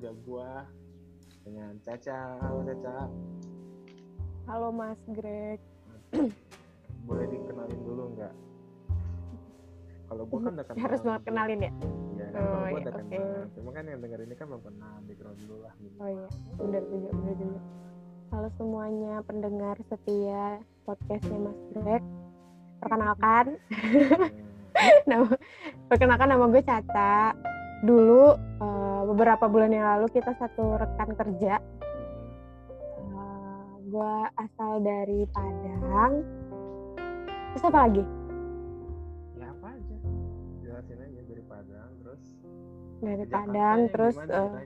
juga gua dengan Caca. Halo Caca. Halo Mas Greg. Boleh dikenalin dulu nggak? Kalau gua kan udah kenal. Harus banget kenalin ya? Iya kan, Oh, iya, udah oke. kenal. Cuma kan yang denger ini kan belum kenal background dulu lah gitu. Oh iya, bener juga, bener juga. Halo semuanya pendengar setia podcastnya Mas Greg. Perkenalkan, Hmm. nama, perkenalkan nama gue Caca. Dulu eh, beberapa bulan yang lalu kita satu rekan kerja. Hmm. Eh, gue asal dari Padang. Terus apa lagi? Ya apa aja? Jelasin aja dari Padang terus. Dari Jakarta Padang, terus Jakarta?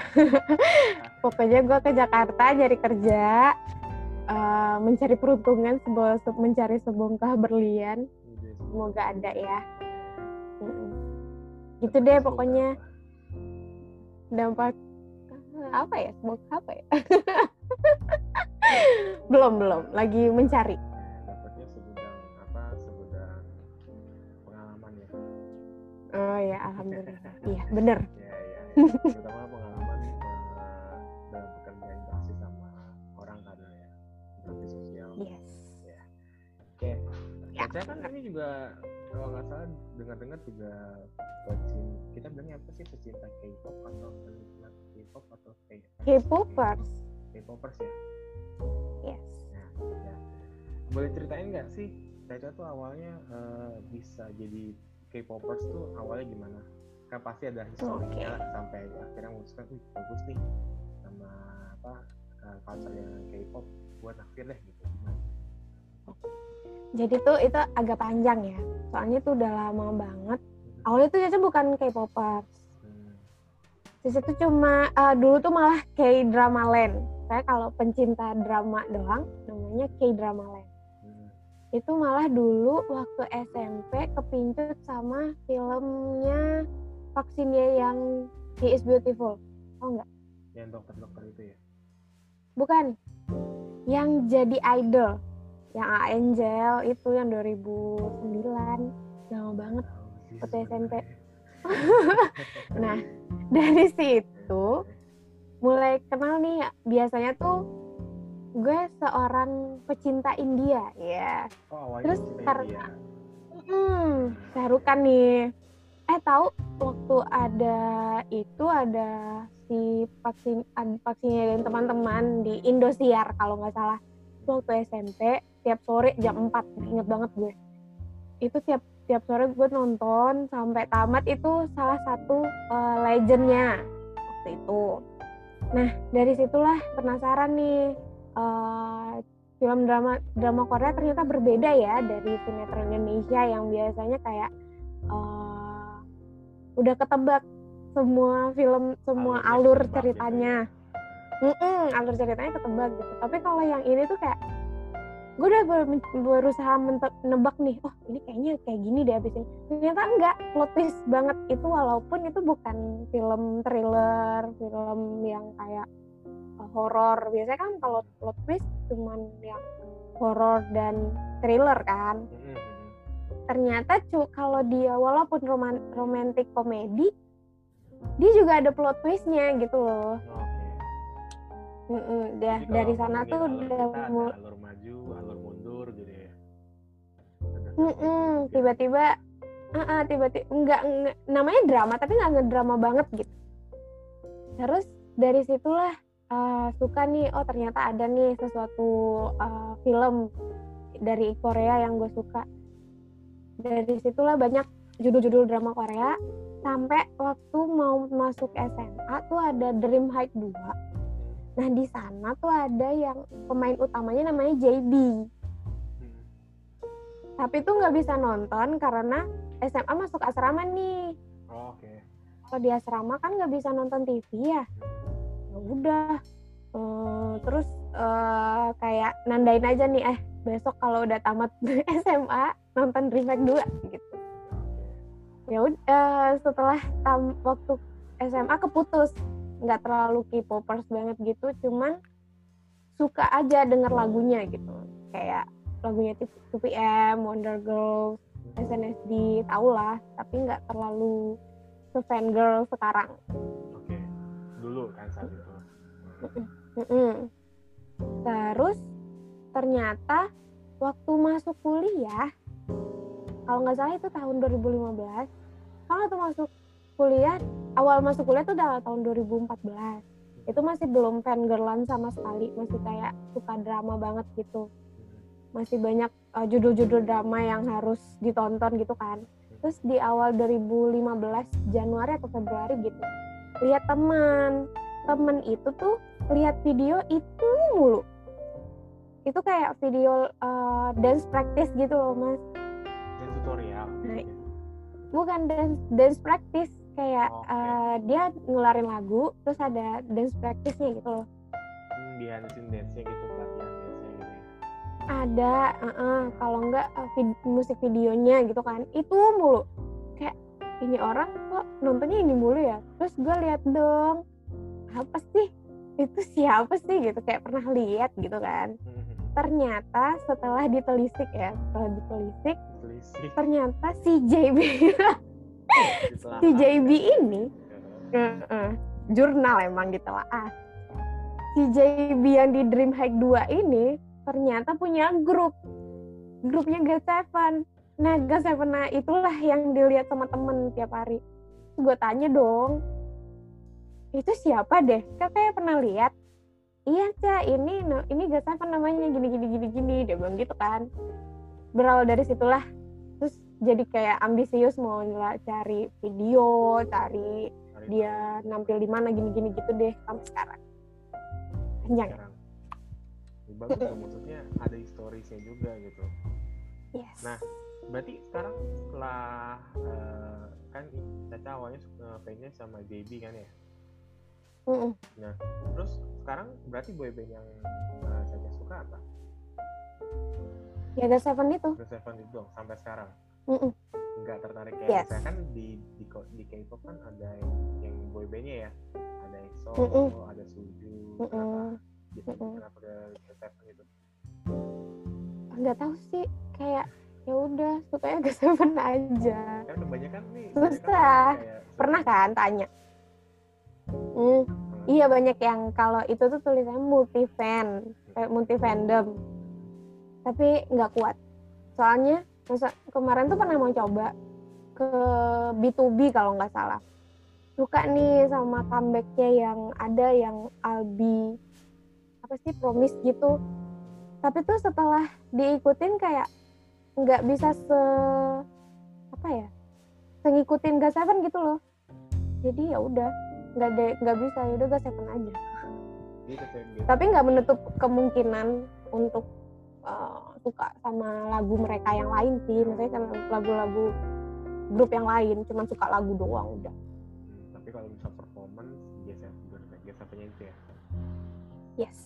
pokoknya gue ke Jakarta nyari kerja eh, mencari peruntungan sebuah se- mencari sebongkah berlian semoga ada ya. Gitu deh Facebook pokoknya. dampak eh, apa ya? Sebongkah apa ya? Belum belum. Lagi mencari. Ya, dapatnya segudang apa? Segudang pengalaman ya? Oh ya alhamdulillah. Iya bener. Ya ya, ya. terutama pengalaman eh, dalam bekerja interaksi sama orang karena ya. Interaksi sosial. Yes. Oke. Ya. Caca kan ini juga kalau nggak salah dengar-dengar juga pecinta kita bilangnya apa sih pecinta K-pop atau penikmat K-pop atau K K-popers K-popers ya yes Ya, ya. Boleh ceritain nggak sih Caca tuh awalnya eh, bisa jadi K-popers tuh awalnya gimana? Kan pasti ada historinya lah, sampai akhirnya memutuskan, wih bagus nih sama apa uh, culture K-pop buat deh gitu. Gimana? Jadi tuh itu agak panjang ya. Soalnya tuh udah lama banget. Awalnya tuh Caca bukan K-popers. Di situ cuma eh, dulu tuh malah K drama land. Saya kalau pencinta drama doang namanya K drama land. Itu malah dulu waktu SMP kepincut sama filmnya vaksinnya yang He is Beautiful. Oh enggak Yang dokter-dokter itu ya? bukan. Yang jadi idol yang Angel itu yang 2009 lama banget. Waktu SMP. nah dari situ mulai kenal nih biasanya tuh gue seorang pecinta India ya. Oh Terus karena- hmm Syarukan nih. Eh tahu waktu ada itu ada si vaksin vaksinnya dan teman-teman di Indosiar kalau nggak salah itu waktu SMP tiap sore jam 4 inget banget gue. Itu tiap tiap sore gue nonton sampai tamat itu salah satu eh, legendnya waktu itu. Nah dari situlah penasaran nih eh, film drama drama Korea ternyata berbeda ya dari sinetron Indonesia yang biasanya kayak eh, udah ketebak semua film semua alur ketebak ceritanya Mm-mm, alur ceritanya ketebak gitu. Tapi kalau yang ini tuh kayak gue udah ber- berusaha menebak nih oh ini kayaknya kayak gini deh abis ini. Ternyata enggak plot twist banget. Itu walaupun itu bukan film thriller film yang kayak uh, horor. Biasanya kan kalau plot twist cuman yang horor dan thriller kan. Hmm, hmm, hmm. ternyata cu kalau dia walaupun roman romantic komedi dia juga ada plot twistnya gitu loh Mm-mm, dia Jadi dari sana tuh udah mul- alur maju, alur mundur gitu ya. Mm-mm, tiba-tiba ah, ah, tiba-tiba enggak, enggak namanya drama tapi nggak ngedrama banget gitu. Terus dari situlah uh, suka nih oh ternyata ada nih sesuatu uh, film dari Korea yang gue suka. Dari situlah banyak judul-judul drama Korea sampai waktu mau masuk SMA tuh ada Dream High 2 nah di sana tuh ada yang pemain utamanya namanya JB Hmm. tapi tuh nggak bisa nonton karena SMA masuk asrama nih. Oh, Oke. kalau di asrama kan nggak bisa nonton TV ya? Ya udah. Eh, terus eh, kayak nandain aja nih eh besok kalau udah tamat SMA nonton remake 2 gitu. Ya udah setelah tam, waktu SMA keputus nggak terlalu K-popers banget gitu cuman suka aja denger lagunya gitu kayak lagunya 2PM, Wonder Girls, SNSD, tau lah tapi nggak terlalu se fan girl sekarang Oke. dulu kan saat itu. Terus ternyata waktu masuk kuliah, kalau nggak salah itu tahun 2015, kalau tuh masuk kuliah, awal masuk kuliah itu udah tahun 2014. Itu masih belum fangirlan sama sekali, masih kayak suka drama banget gitu. Masih banyak uh, judul-judul drama yang harus ditonton gitu kan. Terus di awal 2015 Januari atau Februari gitu, lihat teman, temen itu tuh lihat video itu mulu itu kayak video uh, dance practice gitu loh mas dan tutorial Nah, bukan dance dance practice kayak Oke. uh, dia ngeluarin lagu terus ada dance practice-nya gitu loh. Hmm, scene dance-nya gitu pelatihan dance-nya gitu ya. Ada uh-uh, kalau enggak uh, vid- musik videonya gitu kan. Itu mulu. Kayak ini orang kok nontonnya ini mulu ya? Terus gue lihat dong apa sih? Itu siapa sih? Gitu kayak pernah lihat gitu kan. Ternyata setelah ditelisik ya setelah ditelisik Selisih. ternyata si JB si JB ini. uh-uh, jurnal emang ditelaah si JB yang di Dream Hike 2 ini ternyata punya grup. Grupnya G7 nah G7 nah itulah yang dilihat sama temen tiap hari. Gue tanya dong itu siapa deh? Kakak pernah lihat. Iya cak ini ini G7 namanya gini gini gini gini. Dia bilang gitu kan. Berawal dari situlah jadi kayak ambisius mau cari video cari dia nampil di mana gini gini gitu deh sampai sekarang. Panjang ya? sekarang. Ya, bagus tuh, maksudnya ada historisnya juga gitu. Yes. Nah, berarti sekarang setelah eh, kan Caca awalnya suka fansnya sama JB kan ya? Mm-mm. terus sekarang berarti boyband yang eh, Caca suka apa? ya G7 itu. The Seven itu dong sampai sekarang Mm-mm. nggak tertarik kayak Yes. misalnya kan di di, di K-pop kan ada yang, yang boybandnya ya ada EXO, Mm-mm. ada Suju, Mm-mm. kenapa gitu, Mm-mm. kenapa ke The Seven gitu? nggak tahu sih kayak ya udah sukanya G7 aja Kan kebanyakan nih Susah. kebanyakan kayak pernah kan tanya hmm, Hmm. iya banyak yang kalau itu tuh tulisannya multi fan kayak multi fandom tapi nggak kuat soalnya masa kemarin tuh pernah mau coba ke B2B kalau nggak salah. Suka nih sama comebacknya yang ada yang Albi apa sih promise gitu. Tapi tuh setelah diikutin kayak nggak bisa se apa ya ngikutin gas seven gitu loh. Jadi ya udah nggak de nggak bisa ya udah gas seven aja. Gitu. tapi nggak menutup kemungkinan untuk uh, suka sama lagu mereka yang lain sih maksudnya kan lagu-lagu grup yang lain cuman suka lagu doang udah. Hmm, tapi kalau bisa performance biasa biasa punya itu ya? Yes.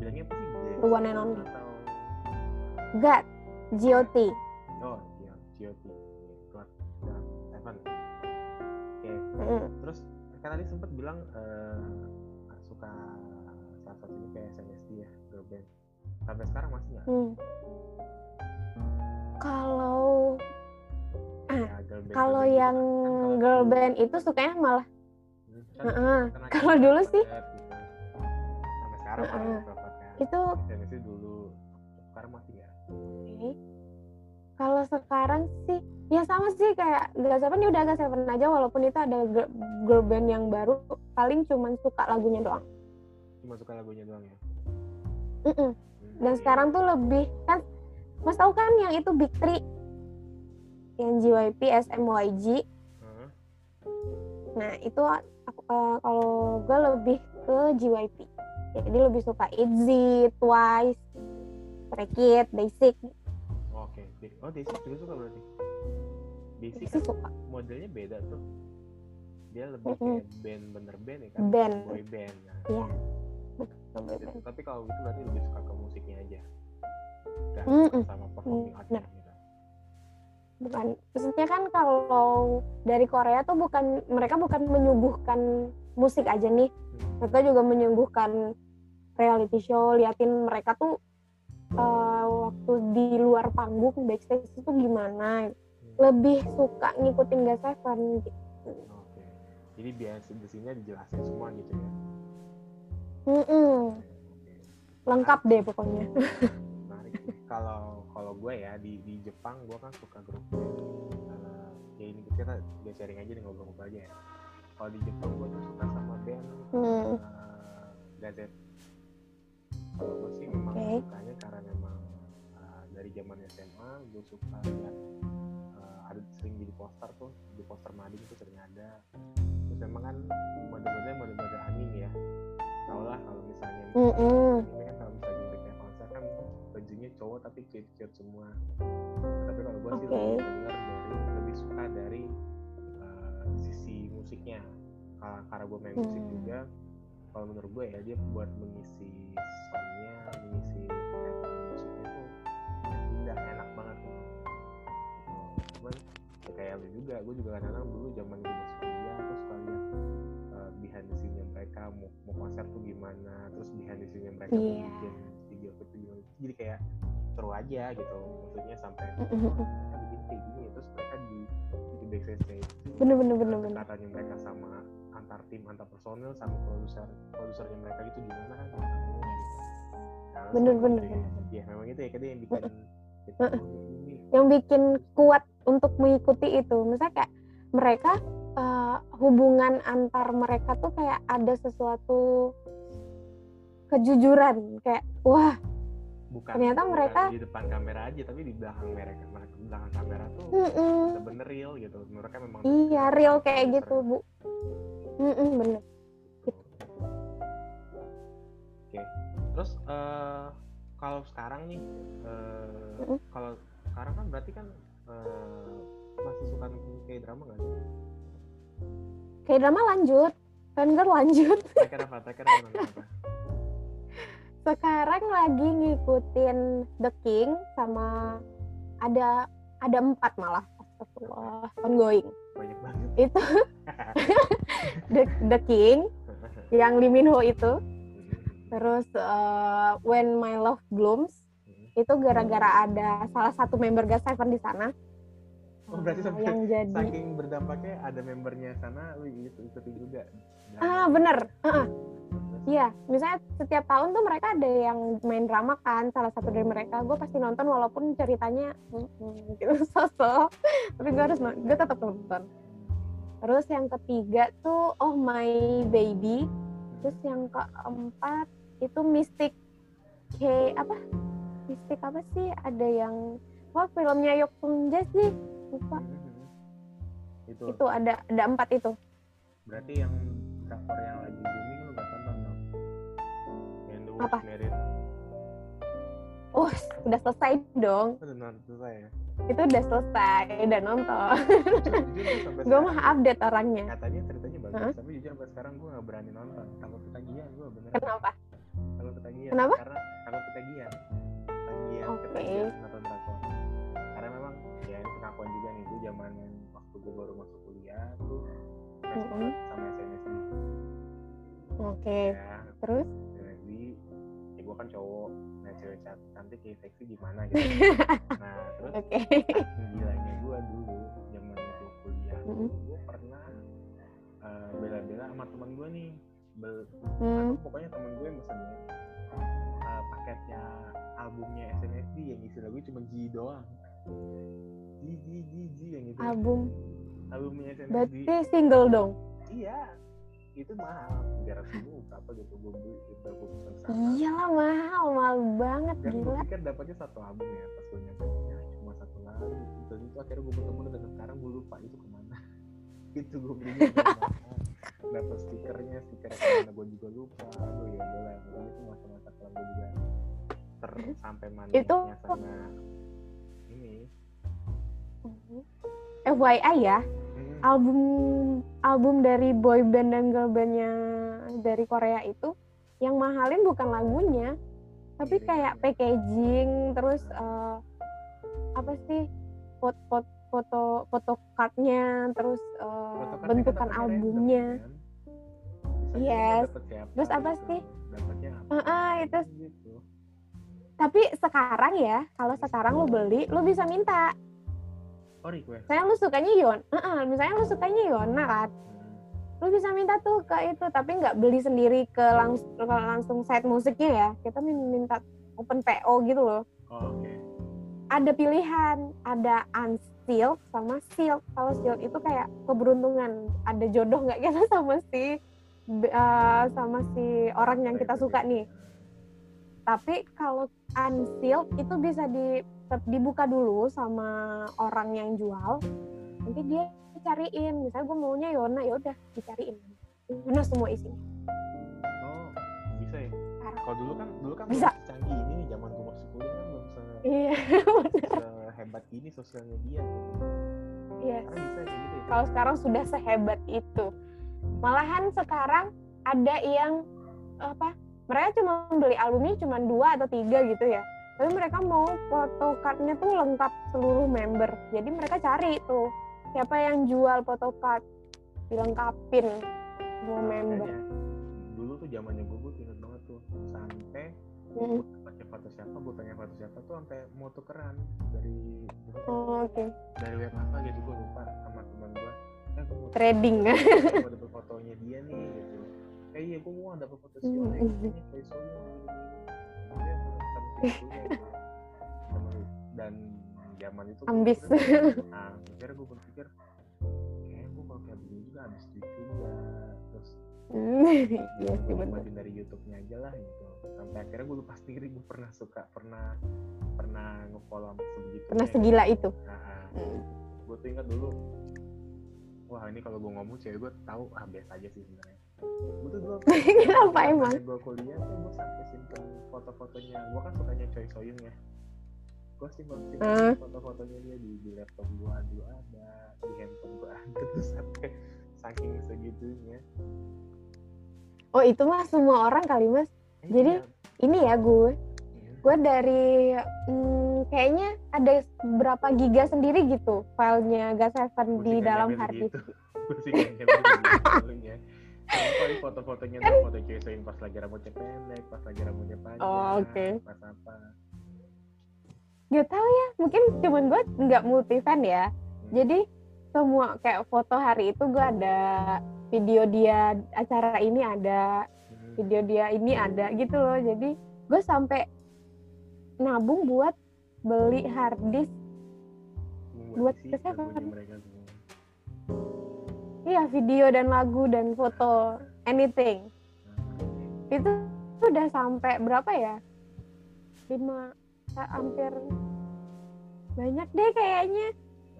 Bilangnya apa sih? The one and only. atau God GOT oh iya GOT God Seven oke. Terus kan tadi sempat bilang eh, suka salah satunya kayak SNSD ya sampai sekarang masih nggak mm. kalau ya, girl band kalau girl band yang gitu kan. Kan girl band itu sukanya malah Hmm, kan Heeh. kenanya Kalau dulu sih- gitu. sampai sekarang berapa kan itu SNSD dulu sekarang masih nggak. Kalau sekarang sih ya sama sih kayak Gas Seven ya udah Gas Seven aja walaupun itu ada girl, girl band yang baru paling cuman suka lagunya doang. cuma suka lagunya doang ya Mm-mm. Hmm, Dan sekarang tuh lebih kan Mas tahu kan yang itu Big Three yang JYP, SMYG. Heeh. Nah itu aku, eh, kalau gue lebih ke JYP. Jadi lebih suka ITZY, Twice, Stray Kids, Basic. oke Di- oh Desi juga suka berarti Desi Sih kan suka. modelnya beda tuh dia lebih Mm-mm. kayak band bener band ya kan Band. boy band nah, Iya. Gitu. tapi kalau gitu berarti lebih suka ke musiknya aja Gak Mm-mm. sama performing Mm, artnya gitu bukan maksudnya kan kalau dari Korea tuh bukan mereka bukan menyuguhkan musik aja nih Hmm. mereka juga menyuguhkan reality show liatin mereka tuh eh, waktu di luar panggung backstage itu gimana Hmm. lebih suka ngikutin Gas Seven gitu. oke jadi biar di sini dijelasin semua gitu ya Mm-mm. lengkap deh pokoknya. Menarik kalau kalau gue ya di di Jepang gue kan suka grup band. Eh, ya ini kita dia sharing aja nih ngobrol-ngobrol aja ya. Kalau di Jepang gue tuh suka sama band eh, Gazette. Kalau gue sih memang Oke. sukanya karena memang eh, dari zaman SMA gue suka lihat eh, ada sering jadi poster tuh di poster mading tuh sering ada. Terus memang kan mode-mode mode-mode anime ya tau lah kalau misalnya Mm-mm. anime kan kalau misalnya mereka konser kan bajunya cowok tapi cute cute semua tapi kalau gue sih Oke. lebih denger dari lebih suka dari eh, sisi musiknya Ka- karena gue main musik Hmm. juga kalau menurut gue ya dia buat mengisi soundnya mengisi musiknya tuh indah enak banget gitu cuman ya kayak lu juga gue juga kadang-kadang dulu zaman gue masih konser tuh gimana terus behind the scene-nya mereka tuh Iya. bikin video klip tuh gimana jadi kayak seru aja gitu maksudnya sampai mereka bikin kayak gini terus mereka di di backstage stage bener bener bener bener kedekatannya mereka sama antar tim antar personil sama produser produsernya mereka itu gimana kan tahu. Nah, terus Bener, memang bener, ya. bener. ya memang itu ya kadang yang bikin kita yang bikin kuat untuk mengikuti itu misalnya kayak mereka eh, hubungan antar mereka tuh kayak ada sesuatu kejujuran kayak wah bukan Ternyata bukan mereka- di depan kamera aja tapi di belakang mereka mereka di belakang kamera tuh mm-mm, bener-bener real gitu mereka memang iya real kayak gitu bu Mm-mm, bener Gitu. Oke, terus eh, kalau sekarang nih, eh, Mm-mm. kalau sekarang kan berarti kan eh, masih suka nonton kayak drama nggak sih? Kayak drama lanjut. Fangirl lanjut. Terakhir apa? Terakhir apa? sekarang lagi ngikutin The King sama ada ada empat malah. Astagfirullah ongoing. Banyak banget. itu The, The King yang Lee Min Ho itu. Terus eh, When My Love Blooms. Itu gara-gara ada salah satu member Gas Seven di sana Oh, berarti sampai yang jadi Saking berdampaknya ada membernya sana, lu itu ikutin juga. ah bener Heeh. Terus, Iya, misalnya setiap tahun tuh mereka ada yang main drama kan, salah satu dari mereka. Gue pasti nonton walaupun ceritanya mm, mm, gitu sosok, tapi gue harus gue tetap nonton. Terus yang ketiga tuh Oh My Baby, terus yang keempat itu Mystic K apa? Mystic apa sih? Ada yang wah filmnya Yok Sung Jae sih, lupa. Mhm. Itu Itu ada ada empat itu. berarti yang drakor yang lagi booming lu gak tonton dong? Yang The Apa? Married. Oh, udah selesai dong. Udah selesai ya? Itu udah selesai, udah nonton. Gue mah update orangnya katanya ceritanya bagus Hah? tapi jujur sampai sekarang gue gak berani nonton takut ketagihan gue bener kenapa takut ketagihan Kenapa? karena takut ketagihan ketagihan Oke. ketagihan nonton drakor zaman waktu gue baru masuk kuliah tuh suka Mm-mm. sama SNSD oke ya terus SNSD ya gue kan cowok nah cewek cantik kayak seksi gimana gitu nah terus oke saking gilanya gue dulu zaman gue kuliah tuh Mm-mm. gue pernah eh, bela-bela sama teman gue nih Bel- hmm. atau pokoknya temen gue mesennya eh, paketnya albumnya SNSD yang isi lagu cuma G doang G G G G yang itu album. Albumnya SNSD berarti single dong? Iya. Itu mahal ratus ribu berapa gitu gue beli itu gue pesen sana iyalah mahal mahal banget dan gue gila. pikir dapatnya satu album ya pas gue nyampe. Ya cuma satu lagu. Dan itu akhirnya gue ketemu dan sekarang gue lupa itu ke mana. Itu gue belinya dapat stikernya stiker ke mana gue juga lupa. Aduh ya udah lah itu masa-masa kelam gue juga ter sampai manisnya Itu- sama FYI ya Hmm, album album dari boy band dan girl bandnya dari Korea itu yang mahalin bukan lagunya tapi Iya, kayak iya. packaging terus eh, apa sih foto foto foto, foto cardnya terus fotokartnya kan bentukan albumnya kan? Bisa Yes. siapa Terus apa gitu. sih? apa Ah, ah, itu gitu tapi sekarang ya kalau sekarang lu beli lu bisa minta saya lu sukanya Yon Ah, ah, misalnya lu sukanya Yona kan? Lu bisa minta tuh ke itu tapi nggak beli sendiri ke langsung langsung set musiknya ya. Kita minta open PO gitu loh. Oh, oke. Ada pilihan ada unsealed sama sealed. Kalau sealed itu kayak keberuntungan. Ada jodoh nggak kita sama si uh, sama si orang yang kita suka nih? Tapi kalau unsealed itu bisa di dibuka dulu sama orang yang jual nanti dia cariin. Misalnya gue maunya Yona ya udah dicariin. Yona semua isinya? Oh bisa ya? Kalau dulu kan dulu kan bisa. canggih ini nih zaman gue masih kuliah kan belum se iya sehebat ini sosial media. Iya. Bisa kayak gitu ya? Kalau sekarang sudah sehebat itu. Malahan sekarang ada yang apa mereka cuma beli albumnya cuma dua atau tiga gitu ya tapi mereka mau photocardnya tuh lengkap seluruh member. Jadi mereka cari tuh siapa yang jual photocard dilengkapin semua Nah, member. makanya, dulu tuh zamannya gue gue inget banget tuh sampai Hmm. gue baca foto siapa gue tanya foto siapa tuh sampai mau tukeran dari Oh, oke. Dari web apa gitu gue lupa sama teman gue gue mau trading. mau dapet fotonya dia nih gitu. Eh iya gue mau dapet foto si Hmm. Oleh ini dan zaman itu Ambis. nah akhirnya gue berpikir kayak gue kalau kayak begini juga habis duit juga terus iya sih gue benar dari YouTube-nya aja lah gitu. Sampai akhirnya gue lupa sendiri gue pernah suka pernah pernah nge-follow sebegitu pernah segila itu? Nah, Hmm. gue tuh ingat dulu wah ini kalau gue ngomong cewek gue tahu ah biasa aja sih sebenarnya gue tuh dulu Kenapa emang? gue kuliah tuh gue sampai simpen foto-fotonya. Gue kan sukanya Choi Soyun ya. Gue simpen simpen foto-fotonya dia di, di laptop gue dulu ada di handphone gue ada terus sampai saking segitunya. Oh itu mah semua orang kali mas. Eh, Jadi, ini ya gue iya. gue dari hmm, kayaknya ada berapa giga sendiri gitu filenya Gas Gua di dalam hard disk. Gua paling foto-fotonya tuh foto Jason pas lagi rambutnya pendek, pas lagi rambutnya panjang, Oh, oke. pas apa. gak tahu ya mungkin cuman gue nggak multi fan ya Hmm. jadi semua kayak foto hari itu gue ada video dia acara ini ada Hmm. video dia ini ada gitu loh jadi gue sampai nabung buat beli hard disk buat ke iya video dan lagu dan foto anything. Itu udah sampai berapa ya? Lima ha- hampir banyak deh kayaknya.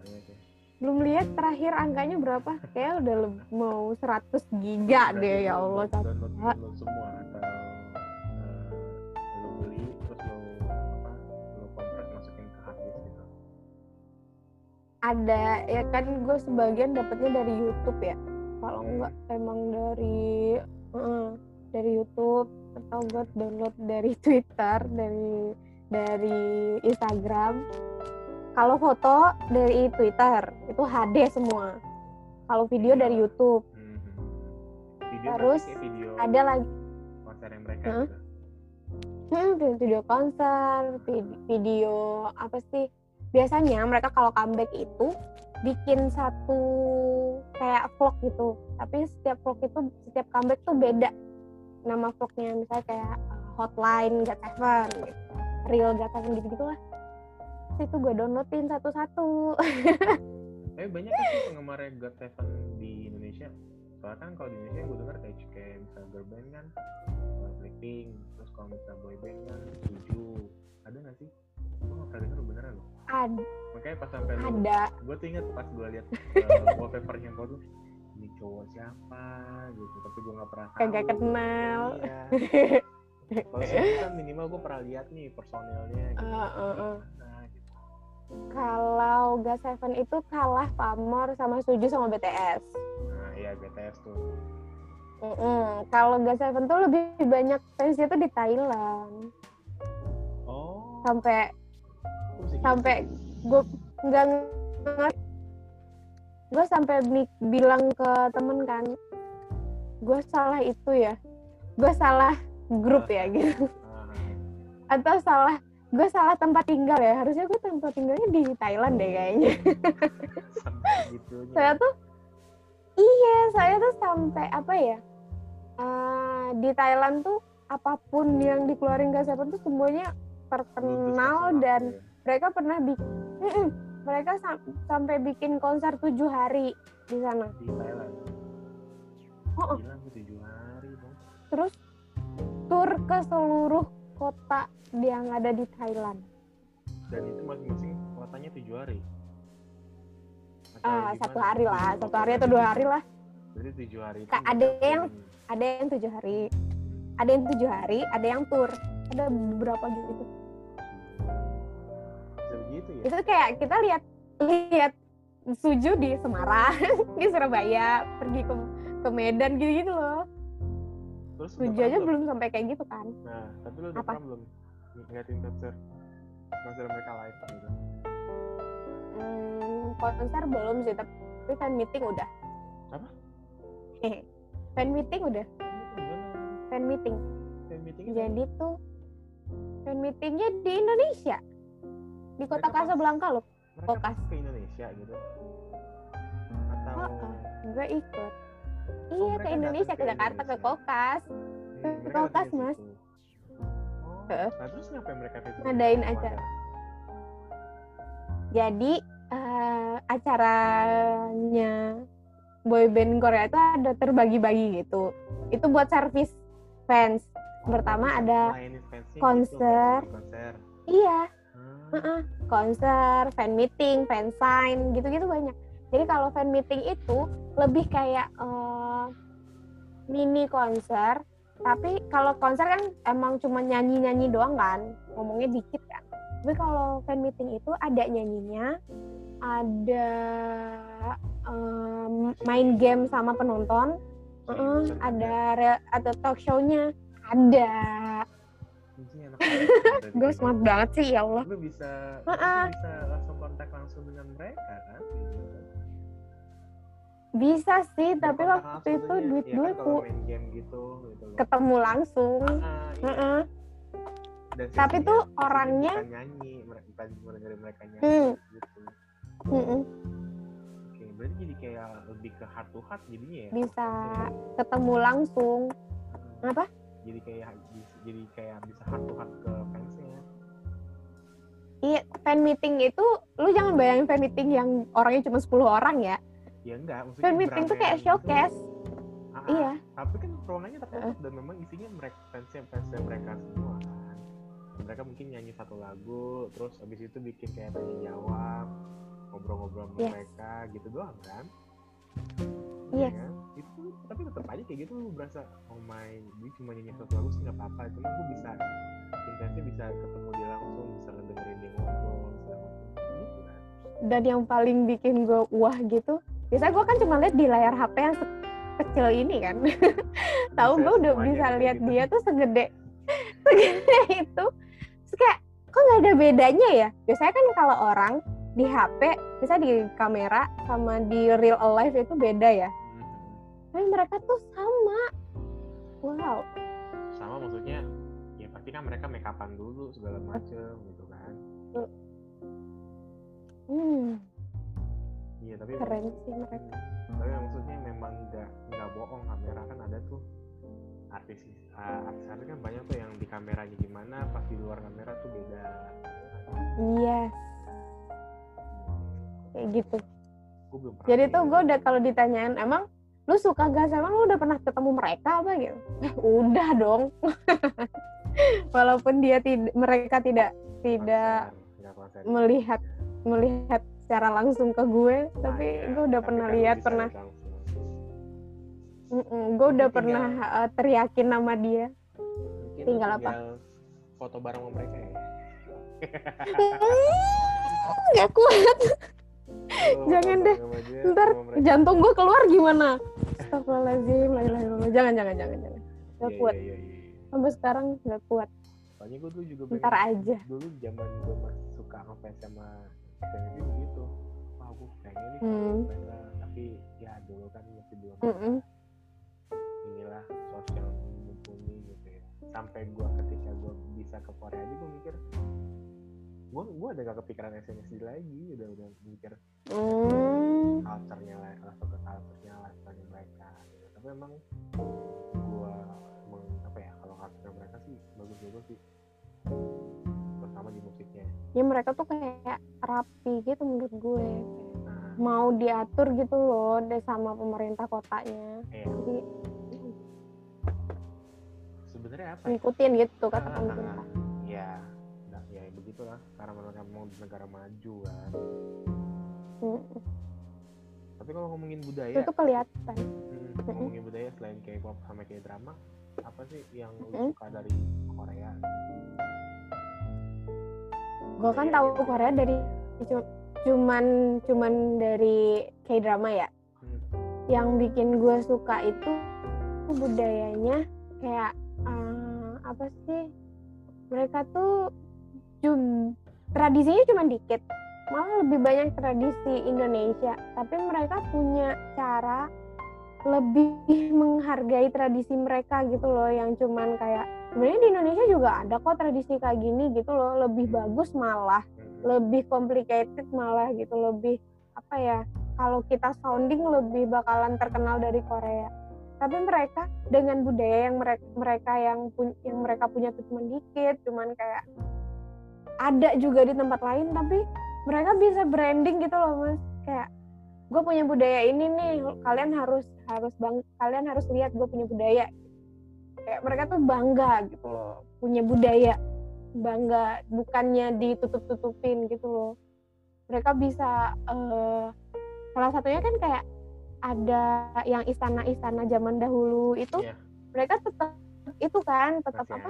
Ya. belum lihat terakhir angkanya berapa? Kayak udah mau 100 giga deh ya Allah. Download, download semua atau ada ya kan gue sebagian dapetnya dari YouTube ya kalau Hmm. enggak emang dari eh, dari YouTube atau gue download dari Twitter dari dari Instagram kalau foto dari Twitter itu HD semua kalau video Iya. dari YouTube Hmm. Video Terus, video ada lagi konser yang mereka Hah? gitu. Hmm, vi- video konser, vid- video apa sih? Biasanya mereka kalau comeback itu bikin satu kayak vlog gitu. Tapi setiap vlog itu setiap comeback tuh beda nama vlognya. Misalnya kayak uh, Hotline God Seven, gitu. Real God Seven gitu-gitu lah. Terus itu gue downloadin satu-satu. Tapi banyak sih penggemar God Seven di Indonesia. Soalnya kan kalau di Indonesia gue dengar kayak kayak misalnya girl band kan Blackpink, terus kalau misalnya boy band kan Suju. Ada nggak sih? Gue nggak pernah denger beneran loh. Ad- Makanya pas sampai lu, ada. gue tuh inget pas gue liat uh, wallpapernya gue tuh ini cowok siapa gitu, tapi gue nggak pernah tahu. Kagak kenal. Iya. Kalau Suju kan minimal gue pernah lihat nih personilnya gitu. Uh, uh, uh. Nah, gitu. Kalau God Seven itu kalah pamor sama Suju sama BTS. Nah, iya BTS tuh. Mm-mm. Kalau God Seven tuh lebih banyak fansnya tuh di Thailand. Oh. Sampai? Sampai gue nggak ngerti. Gue sampai bi- bilang ke temen kan, gue salah itu ya, gue salah grup ya gitu, Ah, atau salah gue salah tempat tinggal ya. Harusnya gue tempat tinggalnya di Thailand deh kayaknya. Saya tuh iya saya tuh sampai apa ya uh, di Thailand tuh apa pun yang dikeluarin gas Seven tuh semuanya terkenal dan ya. Mereka pernah bikin mereka sam sampai bikin konser tujuh hari di sana. Di Thailand. Oh, oh. tujuh hari dong terus tur ke seluruh kota yang ada di Thailand. Dan itu masing-masing kotanya tujuh hari? Ah satu hari lah. Satu hari atau dua hari lah. Jadi tujuh hari itu ada yang ada yang tujuh hari. Ada yang tujuh hari ada yang tur. Ada beberapa gitu begitu ya? Itu kayak kita lihat lihat suju di Semarang di Surabaya pergi ke ke Medan gitu gitu loh. Terus suju aja belum? sampai kayak gitu kan. Nah tapi lu udah belum ngeliatin konser konser mereka live gitu? Hmm, konser belum sih tapi fan meeting udah. Apa? Fan meeting udah. Fan meeting. Fan meeting jadi tuh fan meetingnya di Indonesia di kota Casablanca loh Kokas ke Indonesia gitu. Atau oh, gue ikut. Oh, iya ke Indonesia ke, Jakarta ke Kokas. Ke Kokas mas. oh, nah terus ngapain mereka itu ngadain acara. Jadi uh, acaranya boyband Korea itu ada terbagi-bagi gitu. Itu buat service fans. Pertama ada gitu, konser. konser. Iya uh -uh. konser fan meeting fan sign gitu-gitu banyak. Jadi kalau fan meeting itu lebih kayak uh, mini konser tapi kalau konser kan emang cuma nyanyi-nyanyi doang kan ngomongnya dikit kan. Tapi kalau fan meeting itu ada nyanyinya ada um, main game sama penonton uh ada atau talk show-nya ada gue smart banget sih ya Allah. Lu bisa uh -uh. bisa langsung kontak langsung dengan mereka kan bisa sih tapi waktu itu duit ya, kan, gitu, gitu ketemu langsung. Uh, iya. uh -uh. tapi tuh orangnya nyanyi mereka mereka nyanyi hmm. gitu. Mm -mm. oke berarti jadi kayak lebih ke heart to heart jadinya ya? Bisa. Ketemu langsung. Hmm. apa? Jadi kayak jadi kayak bisa heart to heart ke fansnya. Iya fan meeting itu lu jangan bayangin fan meeting yang orangnya cuma 10 orang ya. Ya enggak maksudnya fan meeting tuh kayak showcase. Ah, ah, iya. Tapi kan ruangannya tertutup uh. dan memang isinya mereka fansnya fansnya mereka semua kan. Mereka mungkin nyanyi satu lagu terus abis itu bikin kayak tanya jawab ngobrol-ngobrol sama yes. mereka gitu doang kan iya yeah. kan? itu tapi tetap aja kayak gitu lu berasa oh my dia cuma nyanyi satu lagu sih nggak apa-apa cuma gue bisa intensnya bisa ketemu dia langsung bisa ngedengerin dia ngobrol bisa gitu kan dan yang paling bikin gue wah gitu biasa gue kan cuma lihat di layar HP yang kecil ini kan tahu gue udah bisa lihat gitu. dia tuh segede segede itu Terus kayak kok nggak ada bedanya ya biasanya kan kalau orang di HP bisa di kamera sama di real life itu beda ya. Hmm. tapi mereka tuh sama. Wow. Sama maksudnya ya pasti kan mereka make upan dulu segala macem gitu kan. Hmm. Iya tapi keren sih mereka. Tapi maksudnya memang nggak nggak bohong kamera kan ada tuh. Artis uh, artis artis kan banyak tuh yang di kameranya gimana pas di luar kamera tuh beda. Yes kayak gitu. Jadi tuh gue udah kalau ditanyain emang lu suka gas? Emang lu udah pernah ketemu mereka apa? Gitu. Eh, udah dong. Walaupun dia tidak mereka tidak tidak melihat melihat secara langsung ke gue nah, tapi ya, gue udah pernah lihat pernah mm -mm, gue udah tinggal, pernah uh, teriakin nama dia. Tinggal apa? foto bareng sama mereka ya. Nggak kuat jangan deh. ntar jantung gue keluar gimana? Astagfirullahaladzim jangan jangan jangan jangan. Gak iya, kuat. iya, iya, sampai sekarang gak kuat. Soalnya gue dulu juga ntar aja. dulu zaman gue masih suka ngefans sama ini begitu wah gue pengen nih hmm. tapi ya dulu kan masih belum mm -mm. inilah sosial mumpuni gitu ya. Sampai gue ketika gue bisa ke Korea aja gue mikir gue gue udah gak kepikiran SNSD lagi udah udah mikir hmm. culture-nya lah langsung ke culture-nya lifestyle mereka. Gitu. tapi emang gua emang apa ya kalau culture mereka sih bagus-bagus sih. Terutama di musiknya. Ya mereka tuh kayak rapi gitu menurut gue. Nah mau diatur gitu loh deh sama pemerintah kotanya. Eh jadi sebenarnya apa? Ngikutin gitu kata Ah, ah, pemerintah karena mereka mau di negara maju kan? Mm, tapi kalau ngomongin itu budaya tuh kelihatan. Hmm, ngomongin budaya selain K-pop sama K-drama apa sih yang lu Mm. suka dari Korea? Gue kan tahu gitu. Korea dari cu- cuman cuman dari K drama ya. Hmm. yang bikin gue suka itu budayanya kayak eh, apa sih? Mereka tuh cum tradisinya cuma dikit. Malah lebih banyak tradisi Indonesia. Tapi mereka punya cara lebih menghargai tradisi mereka gitu loh. Yang cuman kayak sebenarnya di Indonesia juga ada kok tradisi kayak gini gitu loh. Lebih bagus malah. Lebih complicated malah gitu. Lebih apa ya kalau kita sounding lebih bakalan terkenal dari Korea. Tapi mereka dengan budaya yang mereka mereka yang yang mereka punya tuh cuma dikit. Cuman kayak ada juga di tempat lain tapi mereka bisa branding gitu loh mas. Kayak gue punya budaya ini nih kalian harus harus bang kalian harus lihat gue punya budaya. Kayak mereka tuh bangga gitu loh punya budaya bangga bukannya ditutup-tutupin gitu loh. Mereka bisa eh, salah satunya kan kayak ada yang istana-istana zaman dahulu itu Iya. mereka tetap itu kan tetap Masih apa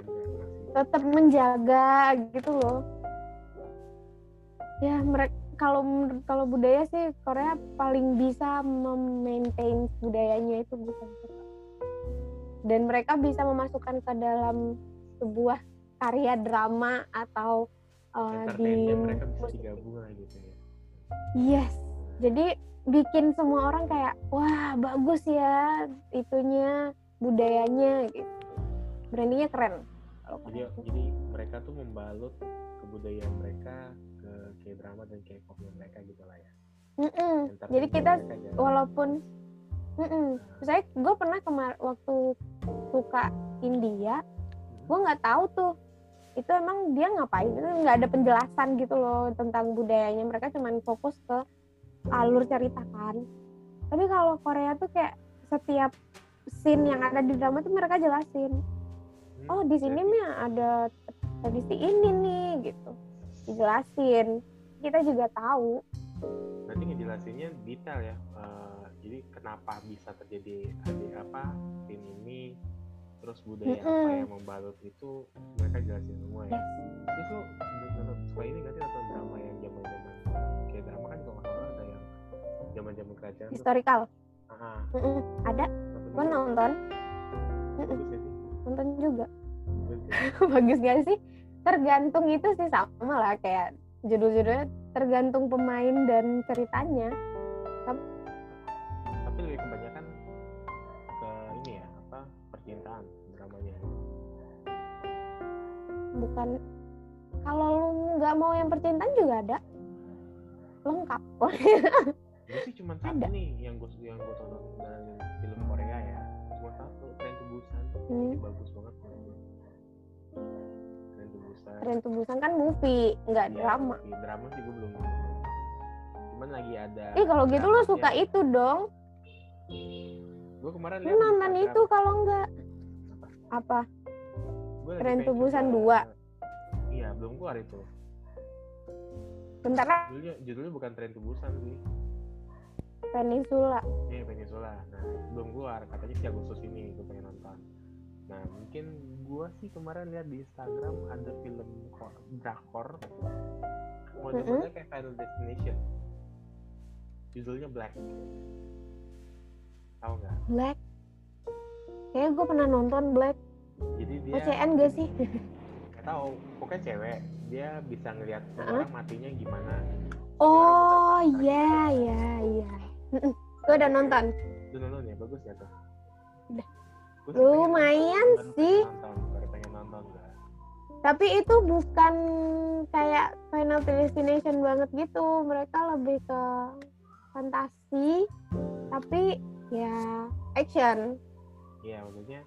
tetap menjaga gitu loh ya mereka kalau kalau budaya sih Korea paling bisa memaintain budayanya itu bukan dan mereka bisa memasukkan ke dalam sebuah karya drama atau uh, di mereka bisa musik. digabung lah gitu ya. Yes. Jadi bikin semua orang kayak wah bagus ya itunya budayanya gitu. Brandingnya keren jadi Korea. jadi mereka tuh membalut kebudayaan mereka ke K-drama dan K-popnya mereka gitu lah ya. Mm-mm. Entertainnya jadi kita mereka jalan. walaupun mm saya gue pernah kemar waktu suka India gue nggak tahu tuh itu emang dia ngapain? Itu nggak ada penjelasan gitu loh tentang budayanya. Mereka cuman fokus ke alur cerita kan. Tapi kalau Korea tuh kayak setiap scene yang ada di drama tuh mereka jelasin. Hmm, oh di sini mah ada tradisi ini nih gitu. Dijelasin. Kita juga tahu. Nanti ngejelasinnya detail ya. Eh, jadi kenapa bisa terjadi ada apa scene ini terus budaya apa Mm-mm. yang membalut itu mereka jelasin semua ya. Yes. terus lo suka ini gak sih nonton drama yang zaman zaman kayak drama kan kalau nggak salah ada yang zaman zaman kerajaan tuh. Historical. Ah, Mm-mm. ada? Nonton. Gue nonton ya sih nonton juga. Bagus gak sih tergantung itu sih sama lah kayak judul-judulnya tergantung pemain dan ceritanya. Tapi lebih kebanyakan ke ini ya apa percintaan dramanya. Bukan kalau lu nggak mau yang percintaan juga ada. Lengkap. Gue sih cuma satu Ada. nih yang gue yang gue tonton dari film Korea Tren to Busan Hmm. ini bagus banget Tren to Busan Tren Tubusan kan movie nggak Iya, drama. di drama sih gue belum cuman lagi ada ih kalau gitu lu suka itu dong. Gue kemarin lu nonton Instagram. itu kalau nggak. Apa? Lagi Tren pengen to Busan coba- 2. iya belum keluar itu. Bentar lah. Judulnya judulnya bukan Tren to Busan sih Peninsula Iya Peninsula. Nah belum keluar katanya si Agustus ini gue pengen nonton. Nah mungkin gue sih kemarin lihat di Instagram ada film ko- drakor model-modelnya kayak Final Destination. Judulnya Black. Tahu nggak? Black kayak gue pernah nonton Black Jadi dia OCN gak sih Gak tahu. Pokoknya cewek. Dia bisa ngelihat Heeh. orang matinya gimana. oh iya iya iya gue udah nonton Lu nonton ya bagus ya tuh. Udah. Nonton, Lumayan sih. Nonton, baru pengen nonton gak? tapi itu bukan kayak Final Destination banget gitu mereka lebih ke fantasi tapi ya action iya maksudnya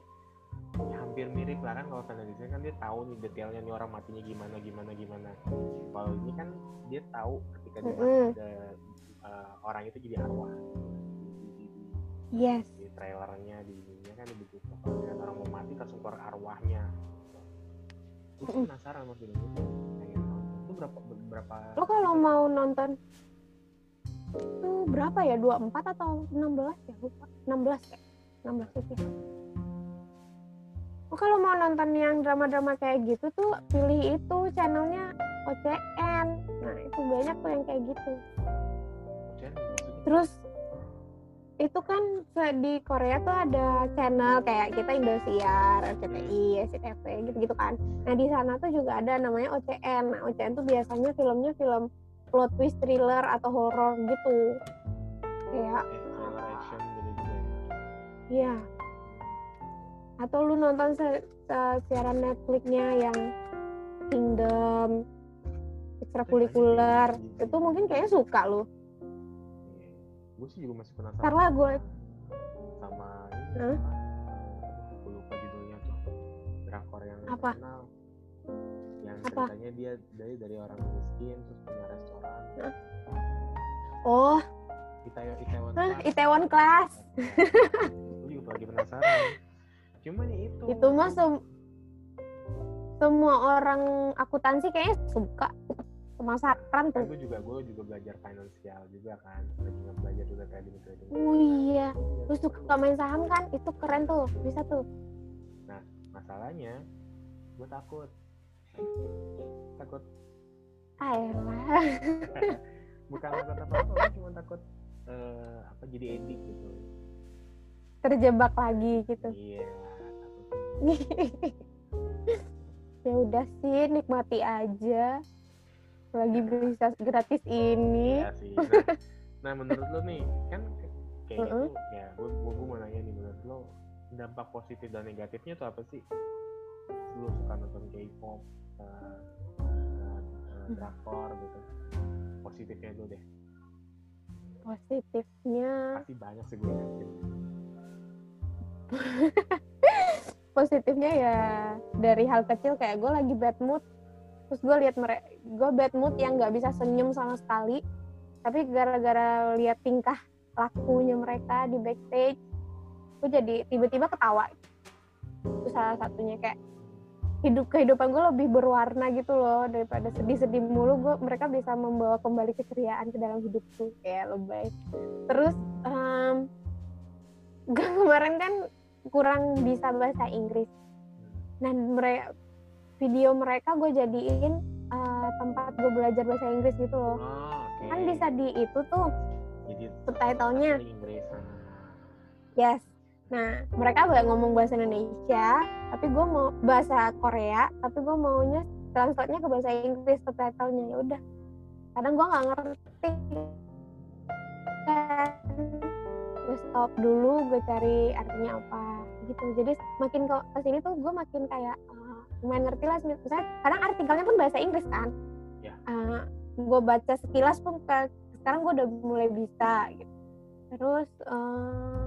ya hampir mirip lah kan kalau fantasi kan dia tahu nih detailnya nih orang matinya gimana gimana gimana kalau ini kan dia tahu ketika dia Mm-mm. mati ada uh, orang itu jadi arwah. Yes. Di trailernya di ininya kan begitu kalau lihat orang mau mati langsung keluar arwahnya. Mm-mm. penasaran sama film itu. Pengen nonton itu berapa berapa lo kalau mau nonton itu berapa ya? 24 atau 16 ya? Lupa. 16 ya? 16 itu lo kalau mau nonton yang drama-drama kayak gitu tuh pilih itu channelnya OCN nah itu banyak tuh yang kayak gitu terus itu kan di Korea tuh ada channel kayak kita Indosiar, RCTI, SCTV gitu-gitu kan. Nah di sana tuh juga ada namanya OCN. Nah OCN tuh biasanya filmnya film plot twist thriller atau horor gitu. Kayak ya iya. Atau lu nonton se- se- siaran Netflixnya yang Kingdom ekstrakurikuler itu mungkin kayaknya suka lu. Gue sih juga masih penasaran Ntar lah gue sama ini eh, gue lupa judulnya tuh drakor yang Apa? terkenal yang Apa? ceritanya dia dari dari orang miskin terus punya restoran Hah? oh Itaewon Itaewon Class. Itaewon Class. gue juga lagi penasaran cuma ya itu itu mah sem- semua orang akuntansi kayaknya suka pemasaran kan tuh. Gue juga gue juga belajar finansial juga kan. Nggak belajar juga trading trading oh iya. Lu suka main saham kan? Itu keren tuh. Bisa tuh. Masalahnya gue takut. Takut. Ayolah bukan takut. Apa apa cuma takut eh, apa jadi edik gitu. Terjebak lagi gitu. Iya takut. Ya udah sih nikmati aja lagi bisa gratis ini Iya sih. Nah, nah, menurut lo nih, kan kayak Mm-mm. gitu, ya gue gue mau nanya nih menurut lo dampak positif dan negatifnya tuh apa sih? Lo suka nonton K-pop, uh, uh, uh, drakor gitu. Positifnya dulu deh. positifnya Pasti banyak sih gue yakin. positifnya ya dari hal kecil kayak gue lagi bad mood terus gue lihat mereka gue bad mood yang nggak bisa senyum sama sekali. Tapi gara-gara lihat tingkah lakunya mereka di backstage gue jadi tiba-tiba ketawa. Itu salah satunya kayak hidup kehidupan gue lebih berwarna gitu loh daripada sedih-sedih mulu. Gue mereka bisa membawa kembali keceriaan ke dalam hidupku kayak lebay. Terus em, gue kemarin kan kurang bisa bahasa Inggris. Dan mereka video mereka gue jadiin eh, tempat gue belajar bahasa Inggris gitu loh Oh, oke. kan bisa di itu tuh Jadi subtitlenya. ah. yes nah mereka banyak ngomong bahasa Indonesia tapi gue mau bahasa Korea tapi gue maunya translate-nya ke bahasa Inggris subtitlenya ya udah kadang gue nggak ngerti gue stop dulu gue cari artinya apa gitu jadi makin ke ke sini tuh gue makin kayak lumayan ngerti lah misalnya kadang artikelnya pun bahasa Inggris kan? Ya. Eh, gue baca sekilas pun ke, sekarang gue udah mulai bisa gitu. Terus eh,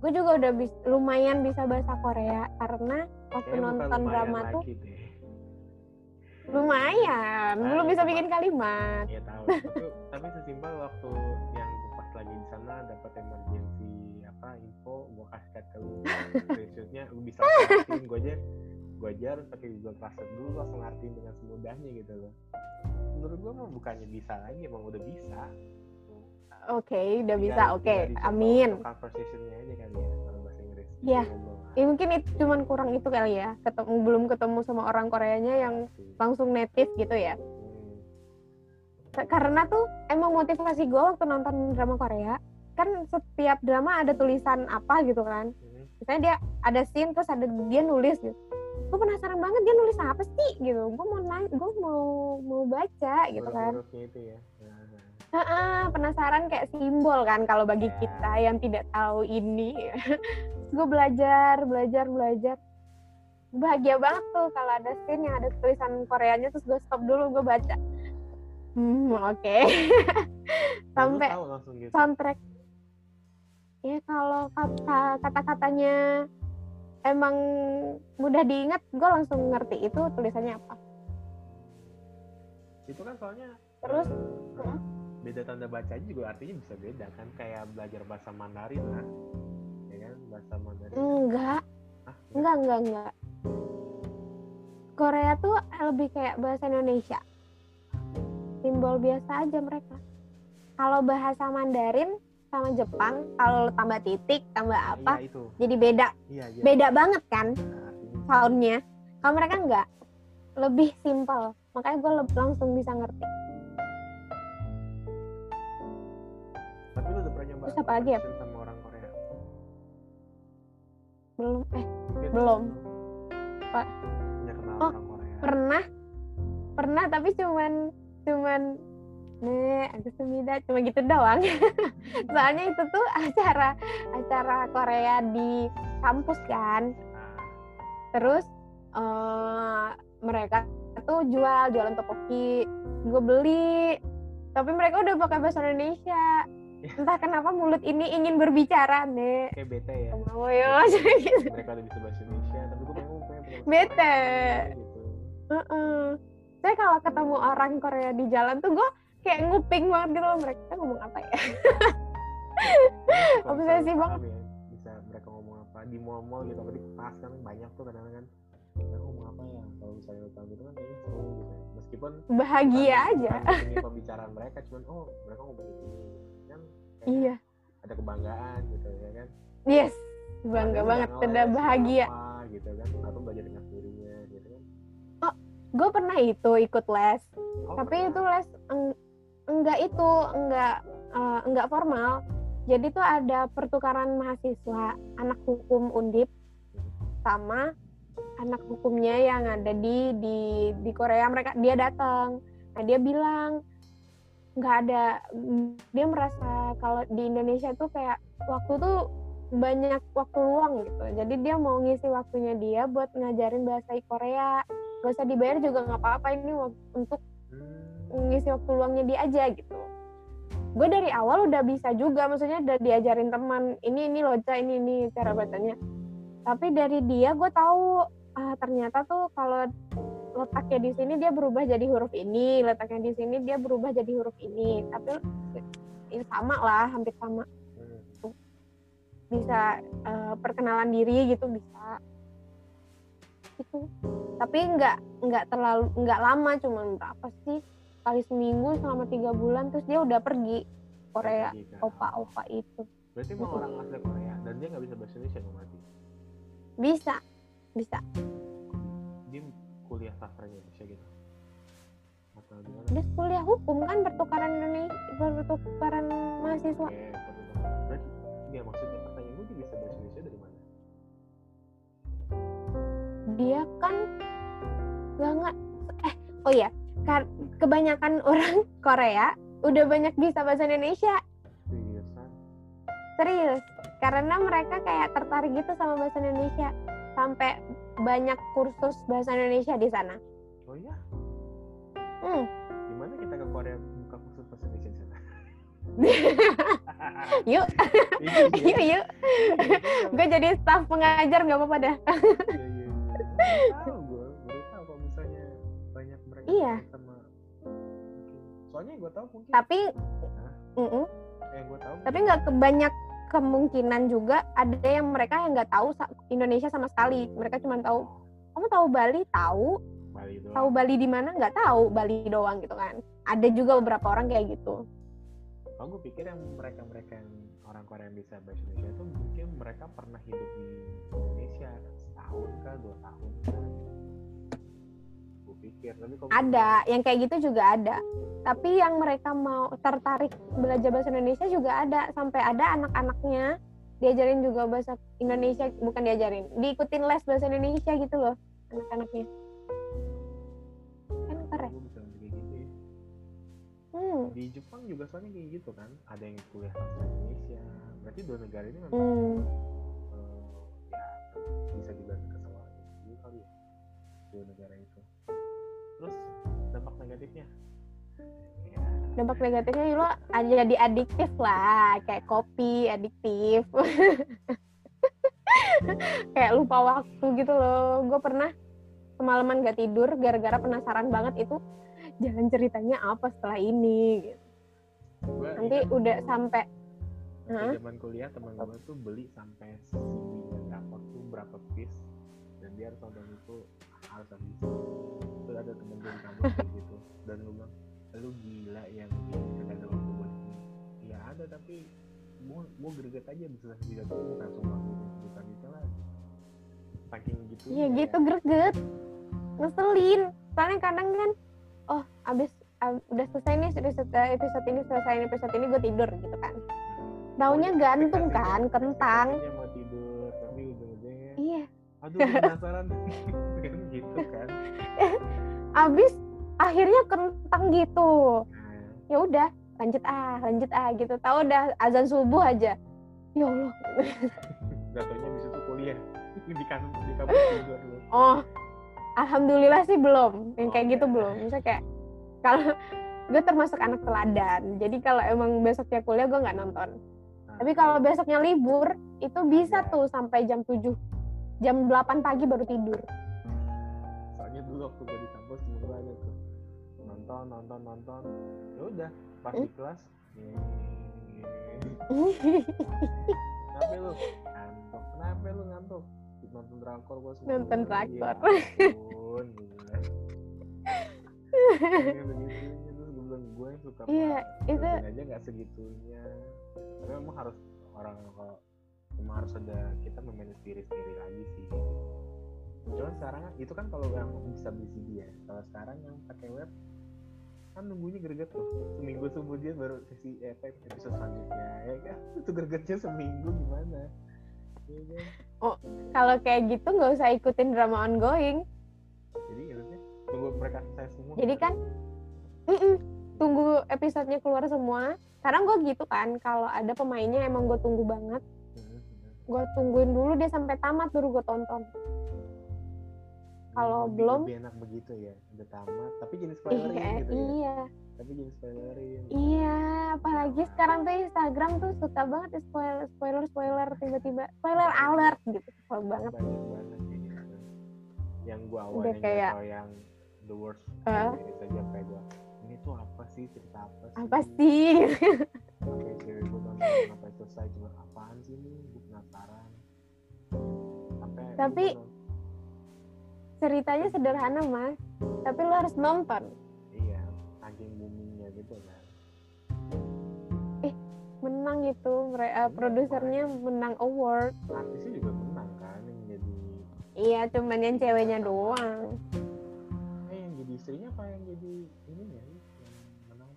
gue juga udah bis, lumayan bisa bahasa Korea karena waktu Kayaknya nonton drama tuh deh. lumayan. Ah, belum ya, bisa bikin kalimat. Iya tahu. tapi, tapi sesimpel waktu yang pas lagi di sana dapat emergency apa info gue kasih ke lu. Screenshotnya lu bisa gue aja gue aja harus pakai Google Translate dulu langsung ngertiin dengan semudahnya gitu loh menurut gue mah bukannya bisa lagi emang udah bisa oke udah Tinggal- bisa oke dicoba amin conversationnya aja kali ya kalau bahasa Inggris Iya. Ngobrol. ya, mungkin itu cuman kurang itu kali ya ketemu belum ketemu sama orang Koreanya yang langsung native gitu ya Hmm. karena tuh emang motivasi gue waktu nonton drama Korea kan setiap drama ada tulisan apa gitu kan Hmm. misalnya dia ada scene terus ada dia nulis gitu gue penasaran banget dia nulis apa sih gitu. Gue mau nanya gue mau mau baca gitu kan. itu ya. Nah, Heeh, penasaran kayak simbol kan kalau bagi Ya. kita yang tidak tahu ini. Gue belajar belajar belajar. Bahagia banget tuh kalau ada scene yang ada tulisan Koreanya terus gue stop dulu gue baca. Hmm, oke. Lu Sampai gitu? soundtrack. Ya kalau kata kata-katanya emang mudah diingat, gue langsung ngerti itu tulisannya apa. itu kan soalnya Terus, Hah? beda tanda bacanya juga artinya bisa beda kan kayak belajar bahasa Mandarin lah ya kan bahasa Mandarin Enggak, ah enggak, enggak, enggak. Korea tuh lebih kayak bahasa Indonesia. Simbol biasa aja mereka. Kalau bahasa Mandarin sama Jepang, kalau tambah titik, tambah apa, iya itu jadi beda. iya iya Beda banget kan Nah, soundnya. Kalau mereka enggak, lebih simpel. Makanya gue langsung bisa ngerti. tapi lu udah pernah nyoba Terus apa lagi ya? sama orang Korea Belum, eh Mungkin Belum. Pak. Oh, orang Korea pernah, pernah tapi cuman, cuman nih aku semida cuma gitu doang. Soalnya itu tuh acara acara Korea di kampus kan. Terus eh mereka tuh jual jualan topoki gue beli. Tapi mereka udah pakai bahasa Indonesia. Entah kenapa mulut ini ingin berbicara nih kayak bete ya. Mau ya gitu. Mereka udah bisa bahasa Indonesia tapi gue pengen Bete. Gitu. Heeh. saya kalau ketemu orang Korea di jalan tuh gue kayak nguping banget gitu loh mereka ngomong apa ya? Kalau Obsesi misalnya banget. ya, bisa mereka ngomong apa di mall-mall gitu apa di pas kan banyak tuh kadang-kadang. Kan mereka ngomong apa ya kalau misalnya lo tahu gitu kan kayaknya seru gitu ya. Meskipun bahagia bukan- aja. ini pembicaraan mereka cuman oh mereka ngomong ini kan kayak iya. ada kebanggaan gitu ya kan. Yes bangga Ada banget yang udah ngeles, bahagia. apa, gitu kan atau belajar dengan dirinya gitu kan. Gue pernah itu ikut les. Oh, tapi pernah. itu les enggak itu enggak eh, enggak formal. Jadi tuh ada pertukaran mahasiswa anak hukum undip sama anak hukumnya yang ada di di di Korea. Mereka dia datang. Nah dia bilang nggak ada. Dia merasa kalau di Indonesia tuh kayak waktu tuh banyak waktu luang gitu. Jadi dia mau ngisi waktunya dia buat ngajarin bahasa Korea. Gak usah dibayar juga nggak apa-apa ini untuk Hmm, ngisi waktu luangnya dia aja gitu. Gue dari awal udah bisa juga maksudnya udah diajarin teman ini ini loh Ca, ini ini cara bacanya. Tapi dari dia gue tahu ah, ternyata tuh kalau letaknya di sini dia berubah jadi huruf ini letaknya di sini dia berubah jadi huruf ini. Tapi ya sama lah hampir sama. Bisa eh, perkenalan diri gitu bisa. Itu tapi nggak nggak terlalu nggak lama cuman berapa sih kali seminggu selama tiga bulan terus dia udah pergi Korea opa-opa itu. Berarti mau orang asli Korea dan dia nggak bisa bahasa Indonesia dong berarti? Bisa bisa. Dia kuliah sastranya Indonesia gitu? Atau gimana? Dia kuliah hukum kan pertukaran Indonesia pertukaran mahasiswa. Oke, pertukaran. berarti ya maksudnya pertanyaan gue dia bisa bahasa Indonesia dari mana? Dia kan nggak nggak eh oh ya kebanyakan orang Korea udah banyak bisa bahasa Indonesia seriusan serius karena mereka kayak tertarik gitu sama bahasa Indonesia sampai banyak kursus bahasa Indonesia di sana oh iya hmm. gimana kita ke Korea buka kursus bahasa Indonesia di sana yuk Iya, iya. yuk yuk gue jadi staff pengajar nggak apa-apa dah Iya, iya, iya. Baru tahu gue baru tahu kalau misalnya banyak mereka Iya. Soalnya gue tahu mungkin tapi Mm-mm. yang gue tahu tapi nggak kebanyak kemungkinan juga ada yang mereka yang nggak tahu Indonesia sama sekali. Mereka cuma tahu kamu tahu Bali? Tahu. Bali itu tahu Bali di mana? Nggak tahu Bali doang gitu kan. Ada juga beberapa orang kayak gitu. Gue pikir yang mereka mereka yang orang Korea yang bisa bahasa Indonesia itu mungkin mereka pernah hidup di Indonesia setahun kah dua tahun kah gue pikir tapi kalau ada yang kayak gitu juga ada. Tapi yang mereka mau tertarik belajar bahasa Indonesia juga ada. Sampai ada anak-anaknya diajarin juga bahasa Indonesia bukan diajarin diikutin les bahasa Indonesia gitu loh anak-anaknya. Kan keren. Gitu ya? Hmm. di Jepang juga soalnya kayak gitu kan. Ada yang kuliah bahasa Indonesia. Berarti dua negara ini memang Hmm. eh, ya bisa dibilang kesalahan juga kali ya. Dua negara itu terus dampak negatifnya ya dampak negatifnya lo jadi adiktif lah kayak kopi adiktif kayak lupa waktu gitu loh gue pernah semalaman gak tidur gara-gara penasaran banget itu jalan ceritanya apa setelah ini gitu. gua nanti ingat udah sampai Hah? zaman kuliah teman gue tuh beli sampai CD drakor tuh berapa piece dan dia harus nonton itu habis itu ada temen gue di kampus kayak gitu. Dan gue bilang lu gila yang gak ada waktu buat ini. Ya ada tapi gua gua greget aja bisa bisa tuh bukan cuma bukan itu lah. Saking gitu Iya gitu greget. Ngeselin. Soalnya kadang kan oh abis ab- udah selesai nih episode episode ini selesai episode ini gue tidur gitu kan. Taunya gantung kan, kentang. Aduh penasaran. Kan gitu kan. Abis akhirnya kentang gitu. Ya udah lanjut ah lanjut ah gitu. Tahu udah azan subuh aja. Ya allah. Gak taunya abis itu kuliah. Di kan di kampus tidur lu oh alhamdulillah sih belum. Yang kayak gitu Oke. belum. Misalnya kayak kalau gue termasuk anak teladan. Jadi kalau emang besoknya kuliah gue nggak nonton. Nah, tapi kalau besoknya libur itu bisa Iya. tuh sampai jam 7 jam 8 pagi baru tidur soalnya dulu waktu gue di kampus gue ada tuh nonton nonton nonton ya udah pas Hmm? di kelas "Yeay." kenapa lu ngantuk kenapa lu ngantuk nonton drakor gue semua Nonton drakor. ya Iya, banget. itu- aja nggak segitunya tapi emang harus orang kalau emang harus ada kita memanage diri sendiri lagi sih Cuman sekarang itu kan kalau yang bisa beli CD ya. Kalau sekarang yang pakai web kan nunggunya greget tuh seminggu kemudian baru sesi eh, apa, episode selanjutnya ya kan? Itu gregetnya seminggu gimana? Ya kan? Kalau kayak gitu nggak usah ikutin drama ongoing. Jadi maksudnya tunggu mereka selesai semua. Jadi kan mm-mm, tunggu episodenya keluar semua. Sekarang gue gitu kan kalau ada pemainnya emang gue tunggu banget. Gue tungguin dulu dia sampai tamat baru gue tonton. Kalau belum- lebih enak begitu ya udah tamat tapi jenis spoilerin iya gitu ya. iya. Tapi jenis spoilerin. Iya apalagi sekarang tuh Instagram tuh suka banget ya spoiler spoiler spoiler tiba-tiba spoiler alert gitu kesel banget. Banyak banget kayak gitu yang gua Udah awalnya kayak- yang the worst Eh. series aja kayak gua ini tuh apa sih? Cerita apa sih? Apa sih? Sampai cewek gue nonton sampai selesai cuma Tapi- ceritanya sederhana mas. Tapi lo harus nonton. Iya saking boomingnya gitu kan menang itu. Mere- eh, produsernya menang award. Artisnya juga menang kan yang jadi iya cuman yang ceweknya doang. Eh yang jadi istrinya apa yang jadi ini ya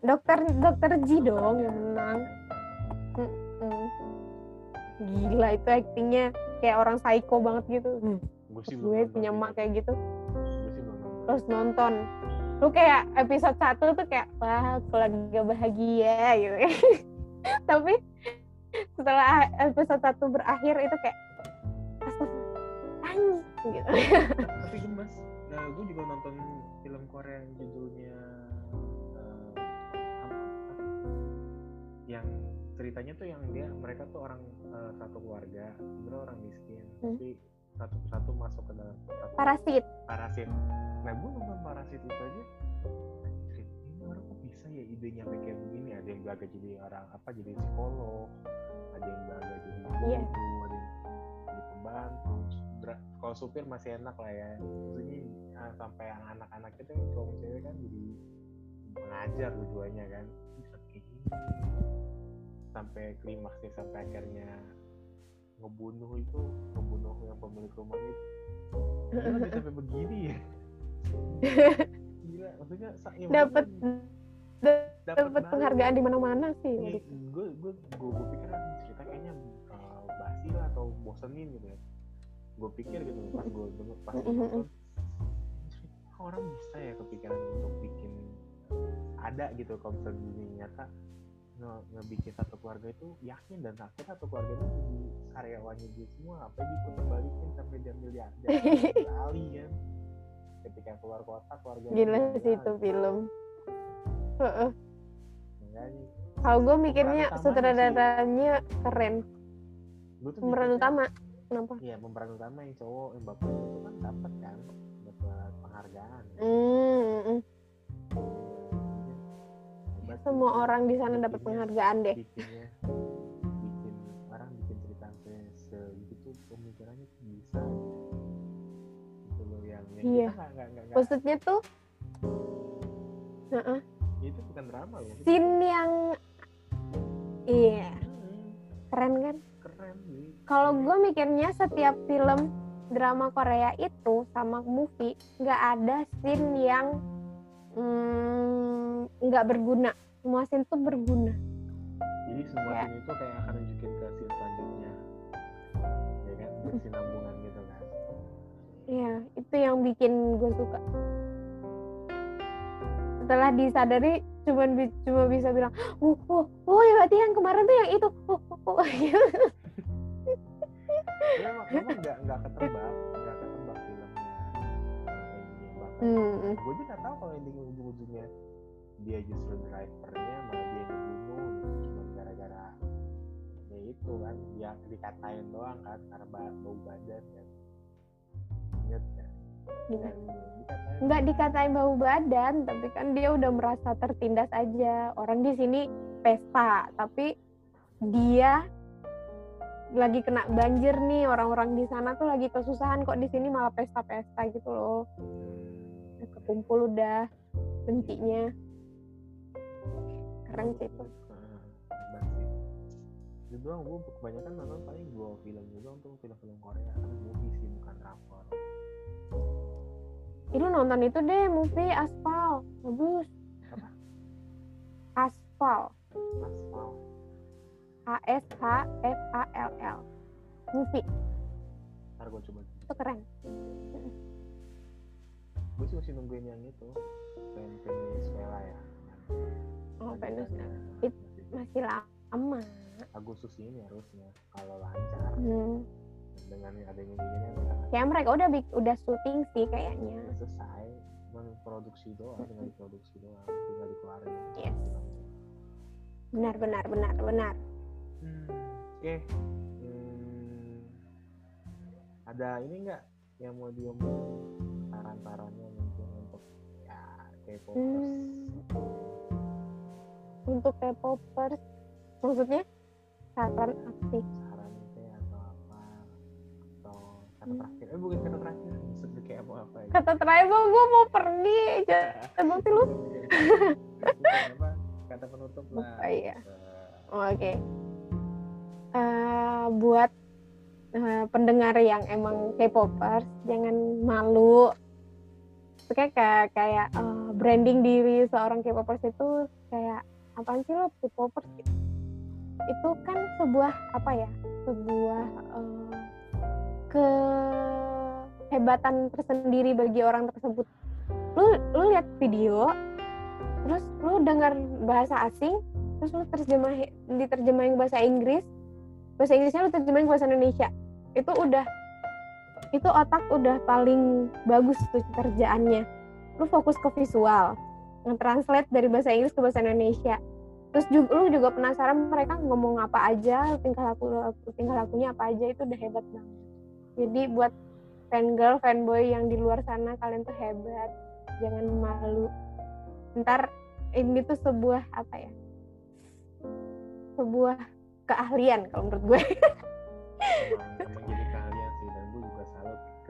dokter dokter G dong yang menang. Gila itu aktingnya kayak orang psycho banget gitu. Hmm, gue sih gue punya emak kayak gitu. Gue sih belum nonton. Terus nonton. Lu kayak episode 1 tuh kayak wah keluarga bahagia gitu. Tapi setelah episode 1 berakhir itu kayak anjing gitu. Tapi gemes nah, gue juga nonton film Korea yang judulnya eh, apa, apa? yang ceritanya tuh yang dia mereka tuh orang eh, satu keluarga sebenarnya orang miskin Hmm. tapi satu persatu masuk ke dalam satu parasit. Parasit. Nah gue nonton parasit itu aja ini orang kok bisa ya idenya sampai kayak begini? Ada yang belaga jadi orang apa jadi psikolog ada yang belaga jadi guru Iya. ada yang jadi pembantu kalau supir masih enak lah ya. Maksudnya ah, sampai yang anak-anak itu cowok cewek kan jadi mengajar dua-duanya kan. Bisa kayak gini sampai klimaksnya sampai akhirnya ngebunuh itu ngebunuh yang pemilik rumahnya itu. Gila, bisa sampai begini ya. Gila maksudnya ya dapat dapat penghargaan di mana-mana sih Iya, gue gue gue gue pikir kan cerita kayaknya uh, basi lah atau bosenin gitu ya. Gue pikir gitu pas gue denger pas gue Mm-mm. nonton "Anjir, kok orang bisa ya kepikiran untuk bikin ada gitu kalau misalnya dunia nyata nge ngebikin satu keluarga itu yakin dan takut satu keluarga itu jadi karyawannya dia semua apa diputar balikin sampai dia miliarder Ali kan ketika keluar kota keluarga gila sih itu film Kalau gue mikirnya sutradaranya keren. Pemeran utama. Kenapa? iya pemeran utama yang cowok yang bapaknya itu kan dapat kan dapat penghargaan Hmm, mm. Semua orang di sana dapat penghargaan deh. bikinnya bikin orang bikin cerita sampai segitu pemikirannya tuh bisa gitu loh yang, yang Iya. kita Maksudnya tuh Heeh. itu bukan drama loh scene yang iya Hmm, keren kan? keren nih Kalau gue mikirnya setiap film drama Korea itu sama movie nggak ada scene yang mm, nggak berguna. Semua scene tuh berguna. jadi semua Ya. scene itu kayak akan nunjukin ke scene selanjutnya ya kan bersinambungan gitu kan Iya, itu yang bikin gue suka. Setelah disadari cuman bi- cuma bisa bilang, oh, oh, oh ya berarti yang kemarin tuh yang itu, oh, oh, oh. Ya, emang nggak nggak ketebak Hmm, gue juga tahu kalau ending ujung-ujungnya dia justru drivernya malah dia yang gitu cuma gara-gara ya itu kan dia dikatain doang kan karena ba- bau badan kan. Inget kan Iya. Dan dikatain nggak dikatain bau badan, tapi kan dia udah merasa tertindas aja. Orang di sini pesta, tapi dia lagi kena banjir nih. Orang-orang di sana tuh lagi kesusahan kok di sini malah pesta-pesta gitu loh. Hmm, kekumpul udah bencinya. Keren sih itu hebat sih. Itu doang gue kebanyakan nonton paling dua film juga untuk film-film Korea. Karena movie sih bukan drakor. Ih, lu nonton itu deh movie Aspal. Bagus. Apa? Aspal. Aspal. A S H F A L L. Movie. Ntar gue coba. Itu keren gue sih masih nungguin yang itu film Venezuela ya. Oh Venus It, It- masih lama. Agustus ini harusnya kalau lancar. Hmm. dengan adanya begini kayak mereka udah udah syuting sih kayaknya. Udah selesai cuman produksi doang tinggal diproduksi doang tinggal dikeluarin. Yes. benar benar benar benar. Hmm, oke. Hmm, ada ini enggak yang mau diomongin saran-sarannya mungkin untuk ya K-popers Hmm. untuk K-popers maksudnya saran apa sih saran teh atau apa atau kata Hmm. terakhir eh bukan kata terakhir maksudnya kayak apa apa ya kata tribal gue mau pergi jangan sih lu kata penutup lah Oh, iya. Eh, Oh, Oke. Eh, buat eh, pendengar yang emang K-popers, jangan malu. Itu kayak kayak, eh, branding diri seorang K-popers itu kayak apaan sih lo K-popers gitu. Itu kan sebuah apa ya? Sebuah eh, kehebatan tersendiri bagi orang tersebut. Lu lu lihat video, terus lu dengar bahasa asing, terus lu terjemah diterjemahin bahasa Inggris bahasa Inggrisnya lu terjemahin bahasa Indonesia itu udah itu otak udah paling bagus tuh kerjaannya. Lu fokus ke visual nge-translate dari bahasa Inggris ke bahasa Indonesia. Terus juga, lu juga penasaran mereka ngomong apa aja tingkah laku tingkah lakunya apa aja itu udah hebat banget. Jadi buat fan girl fanboy yang di luar sana kalian tuh hebat. Jangan malu. Ntar ini tuh sebuah apa ya sebuah keahlian kalau menurut gue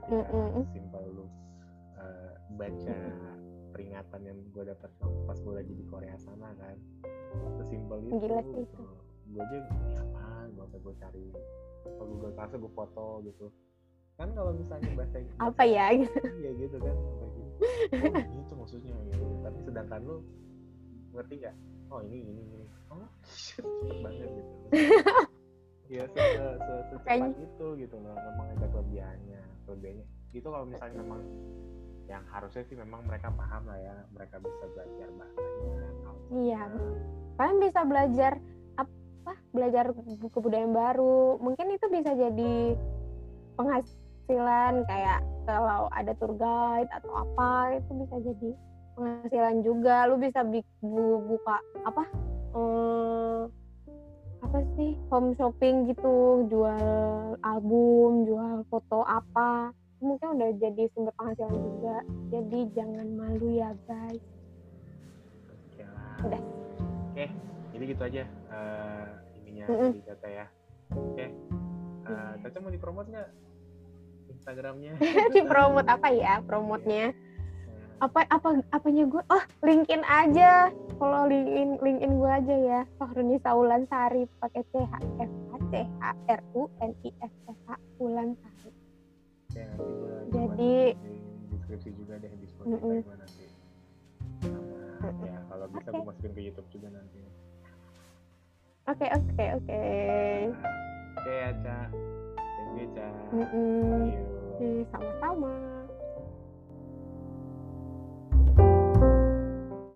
ketika Mm-mm. simpel lu eh, baca peringatan yang gue dapat pas gue lagi di Korea sana kan. Sesimpel itu Gila sih itu. gue aja "Ini apaan gue gue cari ke Google Classroom gue foto gitu. Kan kalau misalnya bahasa apa bahasa- ya gitu. iya gitu kan gitu. oh itu maksudnya gitu. Tapi sedangkan lu ngerti nggak? Oh ini ini ini. Oh shit banget gitu ya se, se, se, secepat itu gitu loh memang ada kelebihannya kelebihannya. Itu kalau misalnya memang yang harusnya sih memang mereka paham lah ya mereka bisa belajar bahasanya Iya. kalian bisa belajar apa belajar kebudayaan baru. Mungkin itu bisa jadi penghasilan kayak kalau ada tour guide atau apa itu bisa jadi penghasilan juga. Lu bisa buka apa eh, apa sih home shopping gitu jual album jual foto apa mungkin udah jadi sumber penghasilan juga jadi jangan malu ya guys Oke lah. Udah. Oke, jadi gitu aja eh, ininya Mm-mm. dari Caca ya. Oke. Uh, Caca mau dipromot nggak Instagramnya? di promote apa ya promotnya Nah, apa apa apanya gue oh linkin aja kalau linkin linkin gue aja ya Fahruni Saulan Sari pakai C H F A C H R U N I S S H Ulan Sari gue Jadi- di deskripsi juga deh di Spotify Mm-mm. gua nanti. Sama ya kalau bisa Oke. gue masukin ke YouTube juga nanti. oke oke oke Nah, Oke ya, Ca. Thank you, Ca. Mm-mm. Yuk. Oke, sama-sama